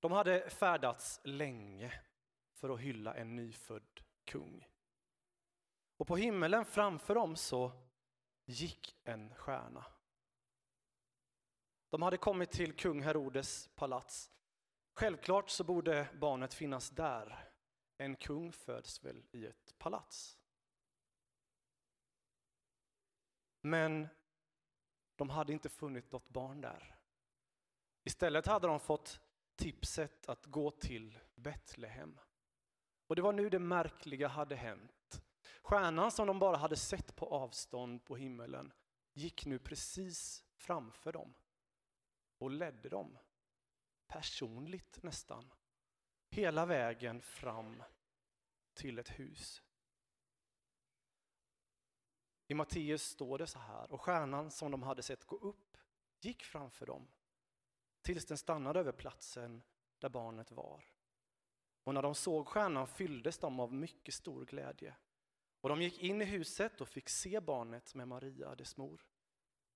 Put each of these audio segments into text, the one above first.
De hade färdats länge för att hylla en nyfödd kung. Och på himmelen framför dem så gick en stjärna. De hade kommit till kung Herodes palats. Självklart så borde barnet finnas där. En kung föds väl i ett palats. Men de hade inte funnit något barn där. Istället hade de fått tipset att gå till Betlehem. Och det var nu det märkliga hade hänt. Stjärnan som de bara hade sett på avstånd på himmelen gick nu precis framför dem och ledde dem, personligt nästan, hela vägen fram till ett hus. I Matteus står det så här, och stjärnan som de hade sett gå upp gick framför dem tills den stannade över platsen där barnet var. Och när de såg stjärnan fylldes de av mycket stor glädje. Och de gick in i huset och fick se barnet med Maria, dess mor.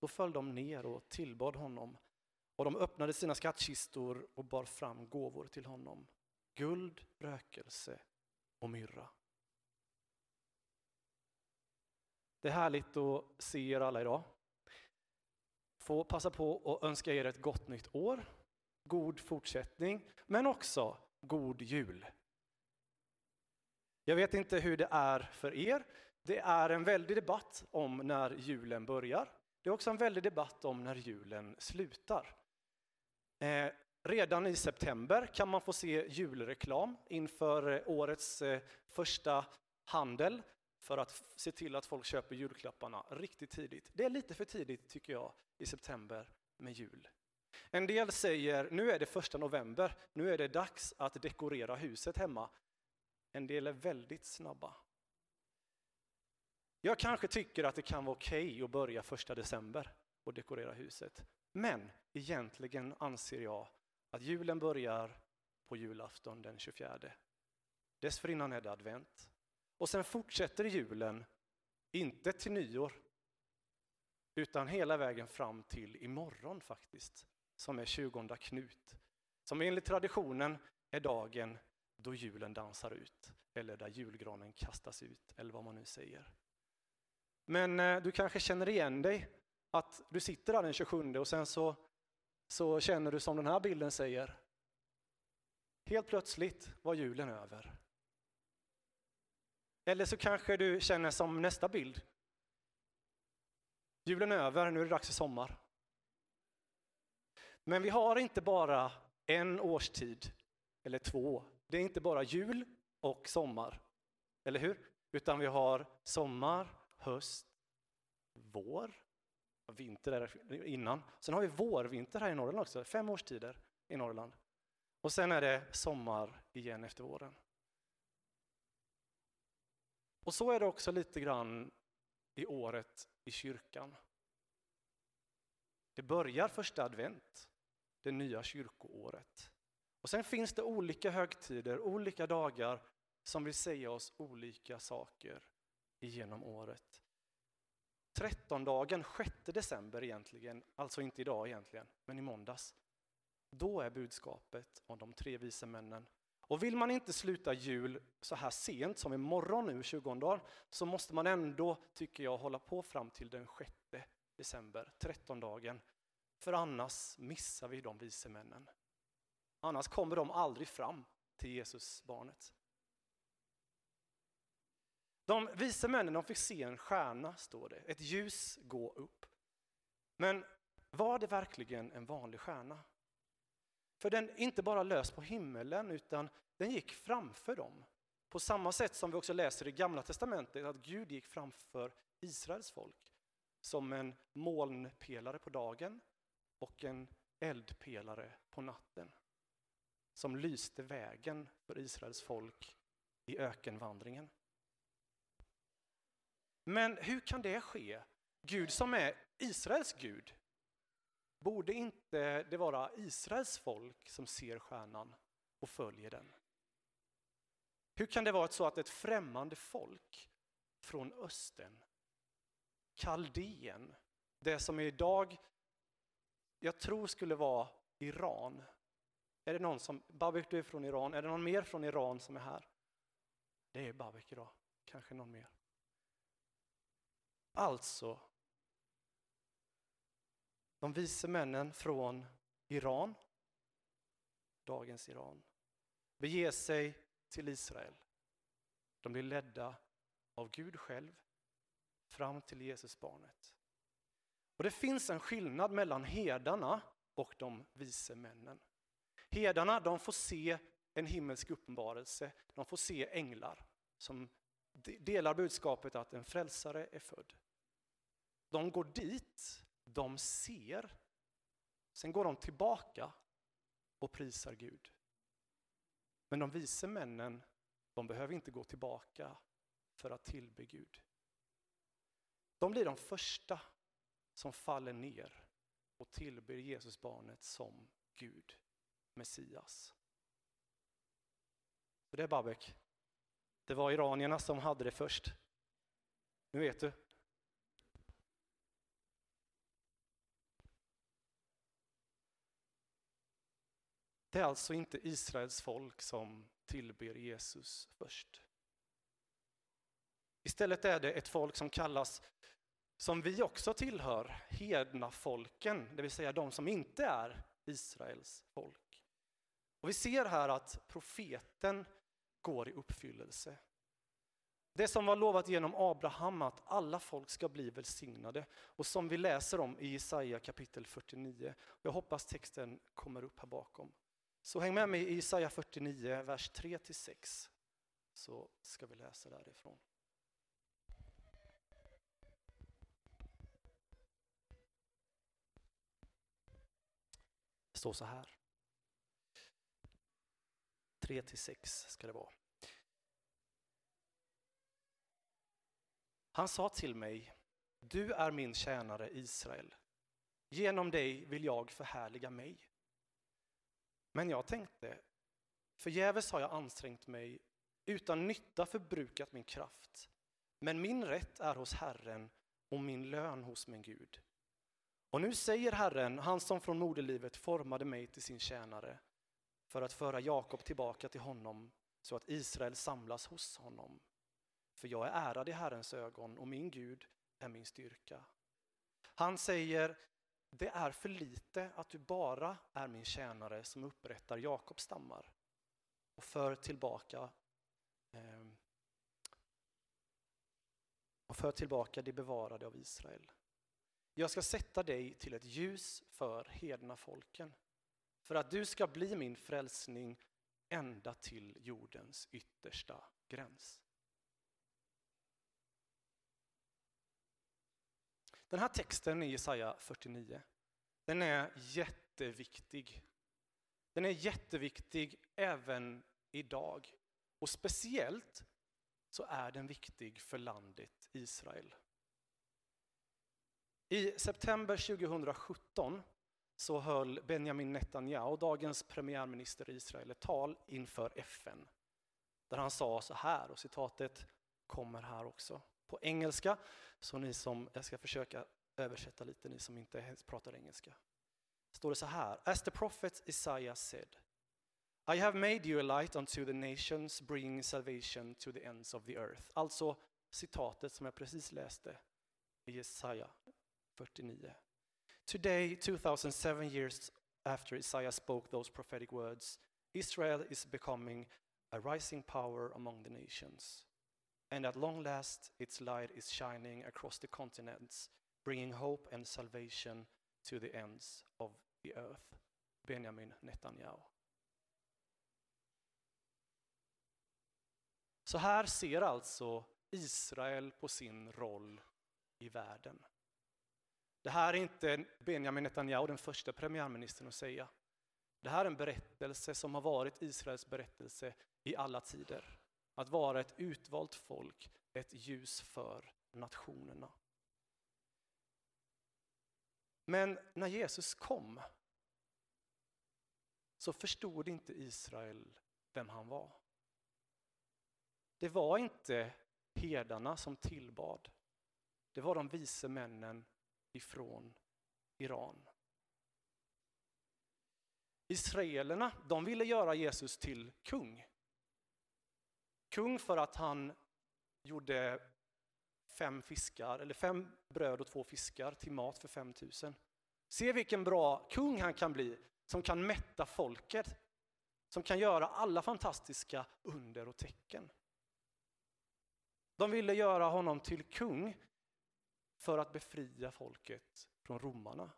Då föll de ner och tillbad honom. Och de öppnade sina skattkistor och bar fram gåvor till honom. Guld, rökelse och myrra. Det är härligt att se er alla idag. Få passa på att önska er ett gott nytt år, god fortsättning, men också god jul. Jag vet inte hur det är för er. Det är en väldig debatt om när julen börjar. Det är också en väldig debatt om när julen slutar. Eh, redan i september kan man få se julreklam inför eh, årets eh, första handel för att se till att folk köper julklapparna riktigt tidigt. Det är lite för tidigt tycker jag i september med jul. En del säger nu är det första november, nu är det dags att dekorera huset hemma. En del är väldigt snabba. Jag kanske tycker att det kan vara okej okay att börja första december och dekorera huset. Men egentligen anser jag att julen börjar på julafton den 24. Dessförinnan är det advent. Och sen fortsätter julen, inte till nyår, utan hela vägen fram till imorgon faktiskt, som är 20 Knut. Som enligt traditionen är dagen då julen dansar ut, eller där julgranen kastas ut, eller vad man nu säger. Men eh, du kanske känner igen dig, att du sitter där den 27 och sen så, så känner du som den här bilden säger, helt plötsligt var julen över. Eller så kanske du känner som nästa bild. Julen är över, nu är det dags för sommar. Men vi har inte bara en årstid eller två. Det är inte bara jul och sommar, eller hur? Utan vi har sommar, höst, vår, vinter där innan. Sen har vi vårvinter här i Norrland också, fem årstider i Norrland. Och sen är det sommar igen efter våren. Och så är det också lite grann i året i kyrkan. Det börjar första advent, det nya kyrkoåret. Och sen finns det olika högtider, olika dagar som vill säga oss olika saker genom året. Trettondagen, 6 december egentligen, alltså inte idag egentligen, men i måndags. Då är budskapet om de tre vise männen och vill man inte sluta jul så här sent som imorgon nu, 20 dagar, så måste man ändå, tycker jag, hålla på fram till den 6 december, 13 dagen. För annars missar vi de vise männen. Annars kommer de aldrig fram till Jesus barnet. De vise männen de fick se en stjärna, står det, ett ljus gå upp. Men var det verkligen en vanlig stjärna? För den inte bara lös på himmelen, utan den gick framför dem. På samma sätt som vi också läser i Gamla Testamentet att Gud gick framför Israels folk som en molnpelare på dagen och en eldpelare på natten som lyste vägen för Israels folk i ökenvandringen. Men hur kan det ske? Gud som är Israels Gud, Borde inte det vara Israels folk som ser stjärnan och följer den? Hur kan det vara så att ett främmande folk från östen, Kaldén, det som idag jag tror skulle vara Iran, Är det någon som, Babek du är från Iran, är det någon mer från Iran som är här? Det är Babek idag, kanske någon mer. Alltså, de vise männen från Iran, dagens Iran, beger sig till Israel. De blir ledda av Gud själv fram till Jesusbarnet. Och det finns en skillnad mellan herdarna och de vise männen. Herdarna de får se en himmelsk uppenbarelse, de får se änglar som delar budskapet att en frälsare är född. De går dit, de ser, sen går de tillbaka och prisar Gud. Men de vise männen, de behöver inte gå tillbaka för att tillbe Gud. De blir de första som faller ner och tillber Jesusbarnet som Gud, Messias. Det är Babek. Det var iranierna som hade det först. Nu vet du. Det är alltså inte Israels folk som tillber Jesus först. Istället är det ett folk som kallas, som vi också tillhör, hedna folken, det vill säga de som inte är Israels folk. Och vi ser här att profeten går i uppfyllelse. Det som var lovat genom Abraham att alla folk ska bli välsignade och som vi läser om i Jesaja kapitel 49. Jag hoppas texten kommer upp här bakom. Så häng med mig i Jesaja 49, vers 3-6, så ska vi läsa därifrån. Det står så här. 3-6 ska det vara. Han sa till mig, du är min tjänare Israel. Genom dig vill jag förhärliga mig. Men jag tänkte, förgäves har jag ansträngt mig, utan nytta förbrukat min kraft. Men min rätt är hos Herren och min lön hos min Gud. Och nu säger Herren, han som från moderlivet formade mig till sin tjänare, för att föra Jakob tillbaka till honom, så att Israel samlas hos honom. För jag är ärad i Herrens ögon och min Gud är min styrka. Han säger, det är för lite att du bara är min tjänare som upprättar Jakobs stammar och för tillbaka eh, och för tillbaka det bevarade av Israel. Jag ska sätta dig till ett ljus för hedna folken för att du ska bli min frälsning ända till jordens yttersta gräns. Den här texten i Jesaja 49, den är jätteviktig. Den är jätteviktig även idag. Och speciellt så är den viktig för landet Israel. I september 2017 så höll Benjamin Netanyahu, dagens premiärminister i Israel, ett tal inför FN. Där han sa så här, och citatet kommer här också på engelska. Så ni som, jag ska försöka översätta lite, ni som inte ens pratar engelska. Står det så här, As the prophet Isaiah said, I have made you a light unto the nations, bringing salvation to the ends of the earth. Alltså citatet som jag precis läste i Jesaja 49. Today, 2007 years after Isaiah spoke those prophetic words, Israel is becoming a rising power among the nations. And at long last, its light is shining across the continents, bringing hope and salvation to the ends of the earth. Benjamin Netanyahu. Så här ser alltså Israel på sin roll i världen. Det här är inte Benjamin Netanyahu, den första premiärministern, att säga. Det här är en berättelse som har varit Israels berättelse i alla tider. Att vara ett utvalt folk, ett ljus för nationerna. Men när Jesus kom så förstod inte Israel vem han var. Det var inte herdarna som tillbad. Det var de vise männen ifrån Iran. Israelerna, de ville göra Jesus till kung. Kung för att han gjorde fem fiskar, eller fem bröd och två fiskar till mat för 5000. Se vilken bra kung han kan bli, som kan mätta folket, som kan göra alla fantastiska under och tecken. De ville göra honom till kung för att befria folket från romarna.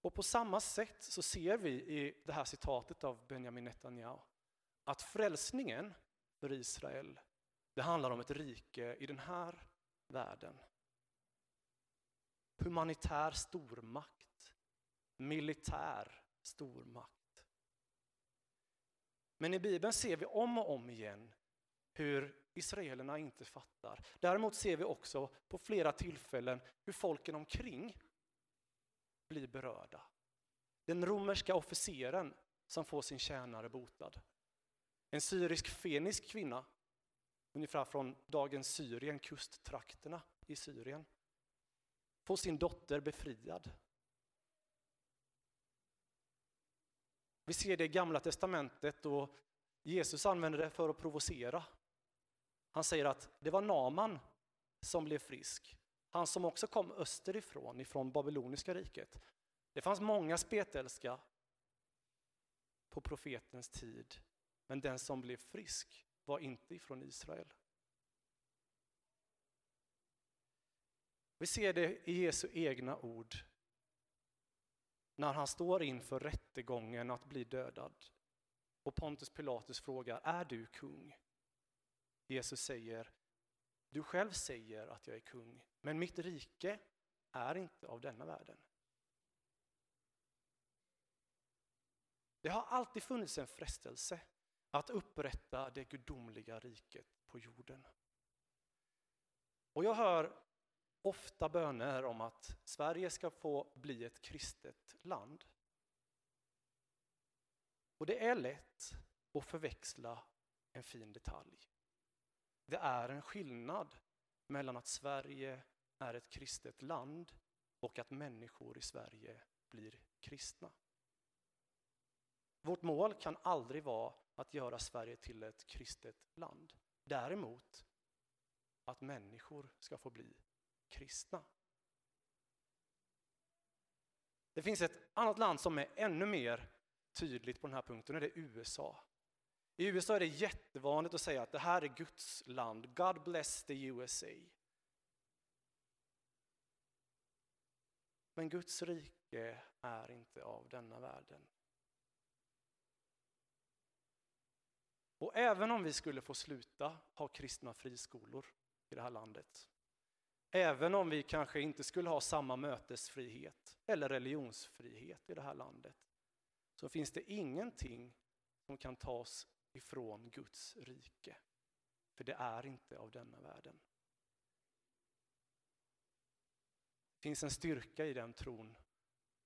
Och på samma sätt så ser vi i det här citatet av Benjamin Netanyahu att frälsningen för Israel, det handlar om ett rike i den här världen. Humanitär stormakt, militär stormakt. Men i Bibeln ser vi om och om igen hur israelerna inte fattar. Däremot ser vi också på flera tillfällen hur folken omkring blir berörda. Den romerska officeren som får sin tjänare botad. En syrisk fenisk kvinna, ungefär från dagens Syrien, kusttrakterna i Syrien, får sin dotter befriad. Vi ser det i Gamla Testamentet och Jesus använder det för att provocera. Han säger att det var Naman som blev frisk. Han som också kom österifrån, ifrån babyloniska riket. Det fanns många spetälska på profetens tid, men den som blev frisk var inte ifrån Israel. Vi ser det i Jesu egna ord när han står inför rättegången att bli dödad. Och Pontus Pilatus frågar, är du kung? Jesus säger, du själv säger att jag är kung, men mitt rike är inte av denna världen. Det har alltid funnits en frestelse att upprätta det gudomliga riket på jorden. Och jag hör ofta böner om att Sverige ska få bli ett kristet land. Och det är lätt att förväxla en fin detalj. Det är en skillnad mellan att Sverige är ett kristet land och att människor i Sverige blir kristna. Vårt mål kan aldrig vara att göra Sverige till ett kristet land. Däremot att människor ska få bli kristna. Det finns ett annat land som är ännu mer tydligt på den här punkten och det är USA. I USA är det jättevanligt att säga att det här är Guds land. God bless the USA. Men Guds rike är inte av denna världen. Och även om vi skulle få sluta ha kristna friskolor i det här landet, även om vi kanske inte skulle ha samma mötesfrihet eller religionsfrihet i det här landet, så finns det ingenting som kan tas ifrån Guds rike. För det är inte av denna världen. Det finns en styrka i den tron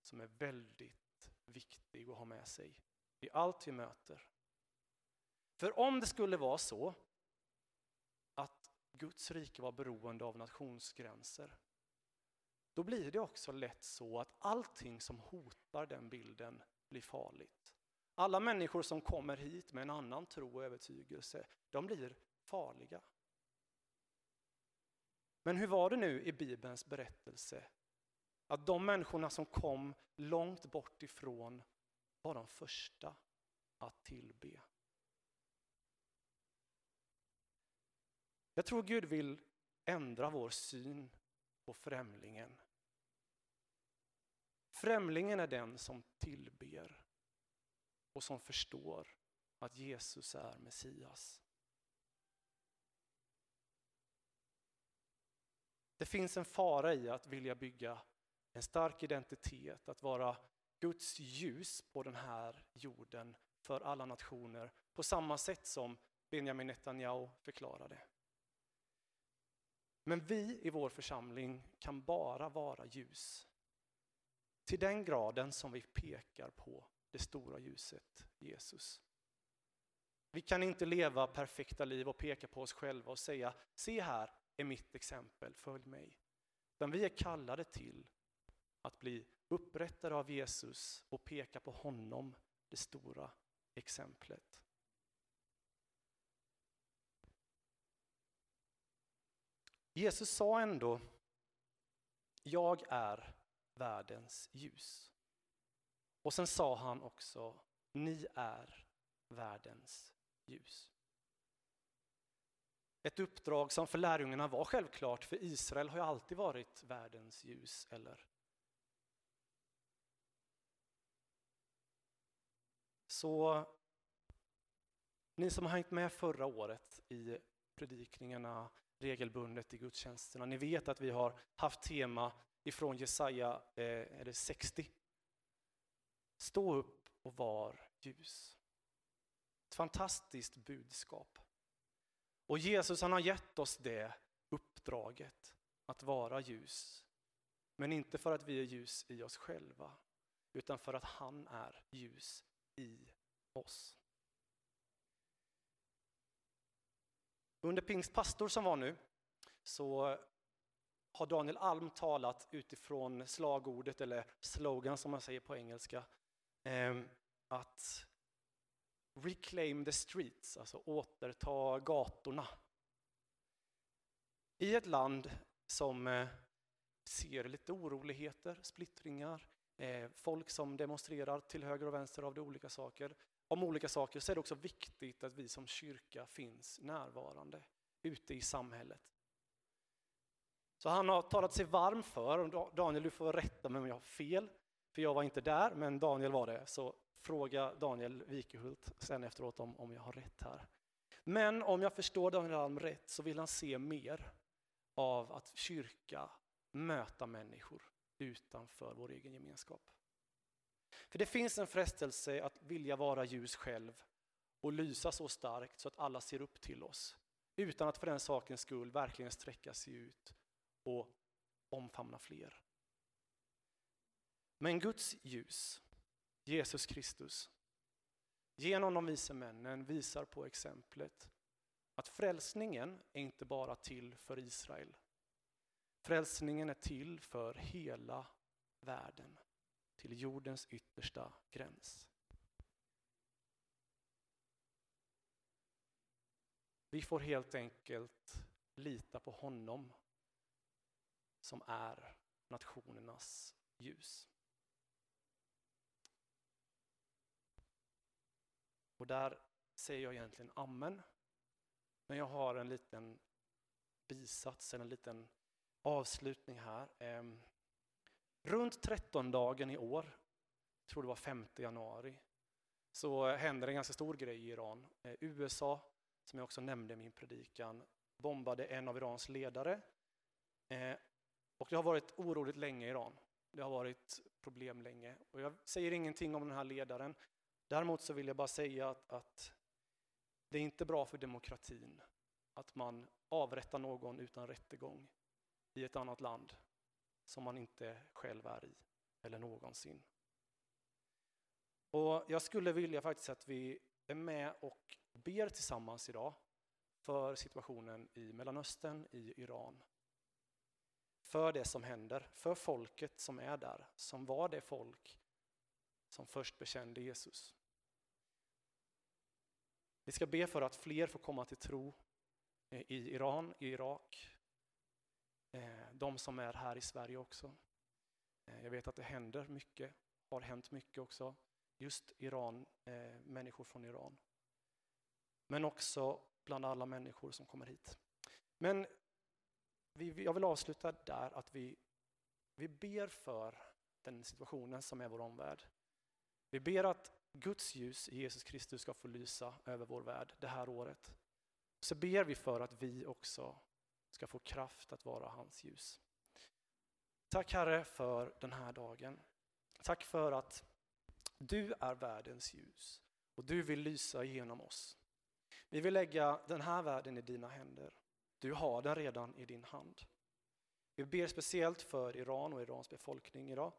som är väldigt viktig att ha med sig i allt vi möter. För om det skulle vara så att Guds rike var beroende av nationsgränser, då blir det också lätt så att allting som hotar den bilden blir farligt. Alla människor som kommer hit med en annan tro och övertygelse, de blir farliga. Men hur var det nu i Bibelns berättelse? Att de människorna som kom långt bort ifrån var de första att tillbe. Jag tror Gud vill ändra vår syn på främlingen. Främlingen är den som tillber och som förstår att Jesus är Messias. Det finns en fara i att vilja bygga en stark identitet, att vara Guds ljus på den här jorden för alla nationer på samma sätt som Benjamin Netanyahu förklarade. Men vi i vår församling kan bara vara ljus till den graden som vi pekar på det stora ljuset, Jesus. Vi kan inte leva perfekta liv och peka på oss själva och säga, se här är mitt exempel, följ mig. Utan vi är kallade till att bli upprättade av Jesus och peka på honom, det stora exemplet. Jesus sa ändå, jag är världens ljus. Och sen sa han också, ni är världens ljus. Ett uppdrag som för lärjungarna var självklart, för Israel har ju alltid varit världens ljus, eller? Så ni som har hängt med förra året i predikningarna regelbundet i gudstjänsterna, ni vet att vi har haft tema ifrån Jesaja eh, är det 60. Stå upp och var ljus. Ett fantastiskt budskap. Och Jesus han har gett oss det uppdraget att vara ljus. Men inte för att vi är ljus i oss själva, utan för att han är ljus i oss. Under pingstpastor som var nu så har Daniel Alm talat utifrån slagordet, eller slogan som man säger på engelska, ehm, att reclaim the streets, alltså återta gatorna. I ett land som eh, ser lite oroligheter, splittringar, eh, folk som demonstrerar till höger och vänster av de olika saker, om olika saker så är det också viktigt att vi som kyrka finns närvarande ute i samhället. Så han har talat sig varm för, Daniel du får rätta mig om jag har fel, för jag var inte där, men Daniel var det. Så fråga Daniel Wikehult sen efteråt om, om jag har rätt här. Men om jag förstår Daniel Alm rätt så vill han se mer av att kyrka möta människor utanför vår egen gemenskap. För det finns en frestelse att vilja vara ljus själv och lysa så starkt så att alla ser upp till oss utan att för den sakens skull verkligen sträcka sig ut och omfamna fler. Men Guds ljus, Jesus Kristus, genom de vise männen visar på exemplet att frälsningen är inte bara till för Israel. Frälsningen är till för hela världen, till jordens yttersta gräns. Vi får helt enkelt lita på honom som är nationernas ljus. Och där säger jag egentligen amen. Men jag har en liten bisats, en liten avslutning här. Ehm, Runt 13-dagen i år, jag tror det var 5 januari, så händer en ganska stor grej i Iran. Eh, USA, som jag också nämnde i min predikan, bombade en av Irans ledare. Eh, och det har varit oroligt länge i Iran. Det har varit problem länge. Och jag säger ingenting om den här ledaren. Däremot så vill jag bara säga att, att det är inte bra för demokratin att man avrättar någon utan rättegång i ett annat land som man inte själv är i, eller någonsin. Och jag skulle vilja faktiskt att vi är med och ber tillsammans idag för situationen i Mellanöstern, i Iran. För det som händer, för folket som är där, som var det folk som först bekände Jesus. Vi ska be för att fler får komma till tro i Iran, i Irak, Eh, de som är här i Sverige också. Eh, jag vet att det händer mycket, har hänt mycket också, just Iran, eh, människor från Iran. Men också bland alla människor som kommer hit. Men jag vill avsluta där att vi, vi ber för den situationen som är vår omvärld. Vi ber att Guds ljus i Jesus Kristus ska få lysa över vår värld det här året. Så ber vi för att vi också ska få kraft att vara hans ljus. Tack Herre för den här dagen. Tack för att du är världens ljus och du vill lysa genom oss. Vi vill lägga den här världen i dina händer. Du har den redan i din hand. Vi ber speciellt för Iran och Irans befolkning idag.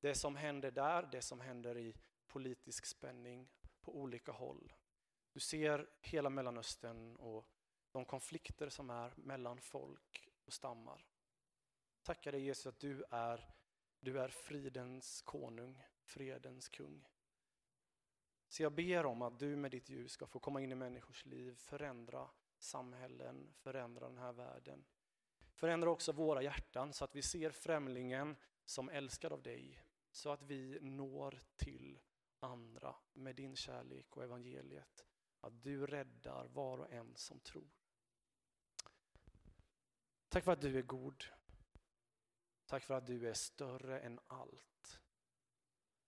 Det som händer där, det som händer i politisk spänning på olika håll. Du ser hela Mellanöstern och de konflikter som är mellan folk och stammar. Tackar dig Jesus att du är Du är fridens konung, fredens kung. Så jag ber om att du med ditt ljus ska få komma in i människors liv, förändra samhällen, förändra den här världen. Förändra också våra hjärtan så att vi ser främlingen som älskad av dig, så att vi når till andra med din kärlek och evangeliet. Att du räddar var och en som tror. Tack för att du är god. Tack för att du är större än allt.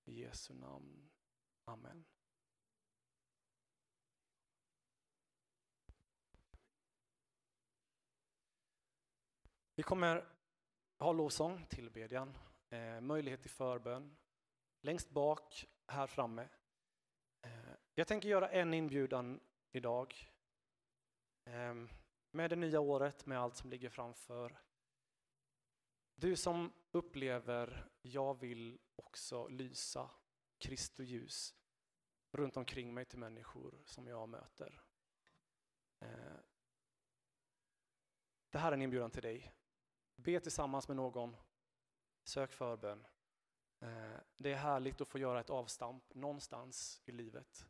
I Jesu namn. Amen. Vi kommer ha lovsång, tillbedjan, eh, möjlighet till förbön. Längst bak, här framme. Eh, jag tänker göra en inbjudan idag. Eh, med det nya året, med allt som ligger framför. Du som upplever, jag vill också lysa Kristi ljus runt omkring mig till människor som jag möter. Eh, det här är en inbjudan till dig. Be tillsammans med någon. Sök förbön. Eh, det är härligt att få göra ett avstamp någonstans i livet.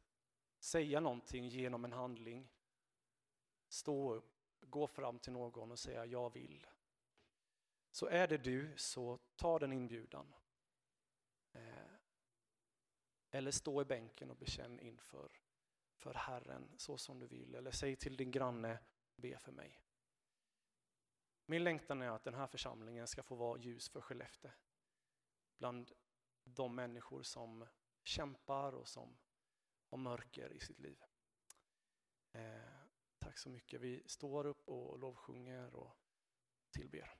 Säga någonting genom en handling. Stå upp, gå fram till någon och säga jag vill. Så är det du, så ta den inbjudan. Eh, eller stå i bänken och bekänn inför för Herren så som du vill. Eller säg till din granne, be för mig. Min längtan är att den här församlingen ska få vara ljus för Skellefteå. Bland de människor som kämpar och som har mörker i sitt liv. Eh, Tack så mycket. Vi står upp och lovsjunger och tillber.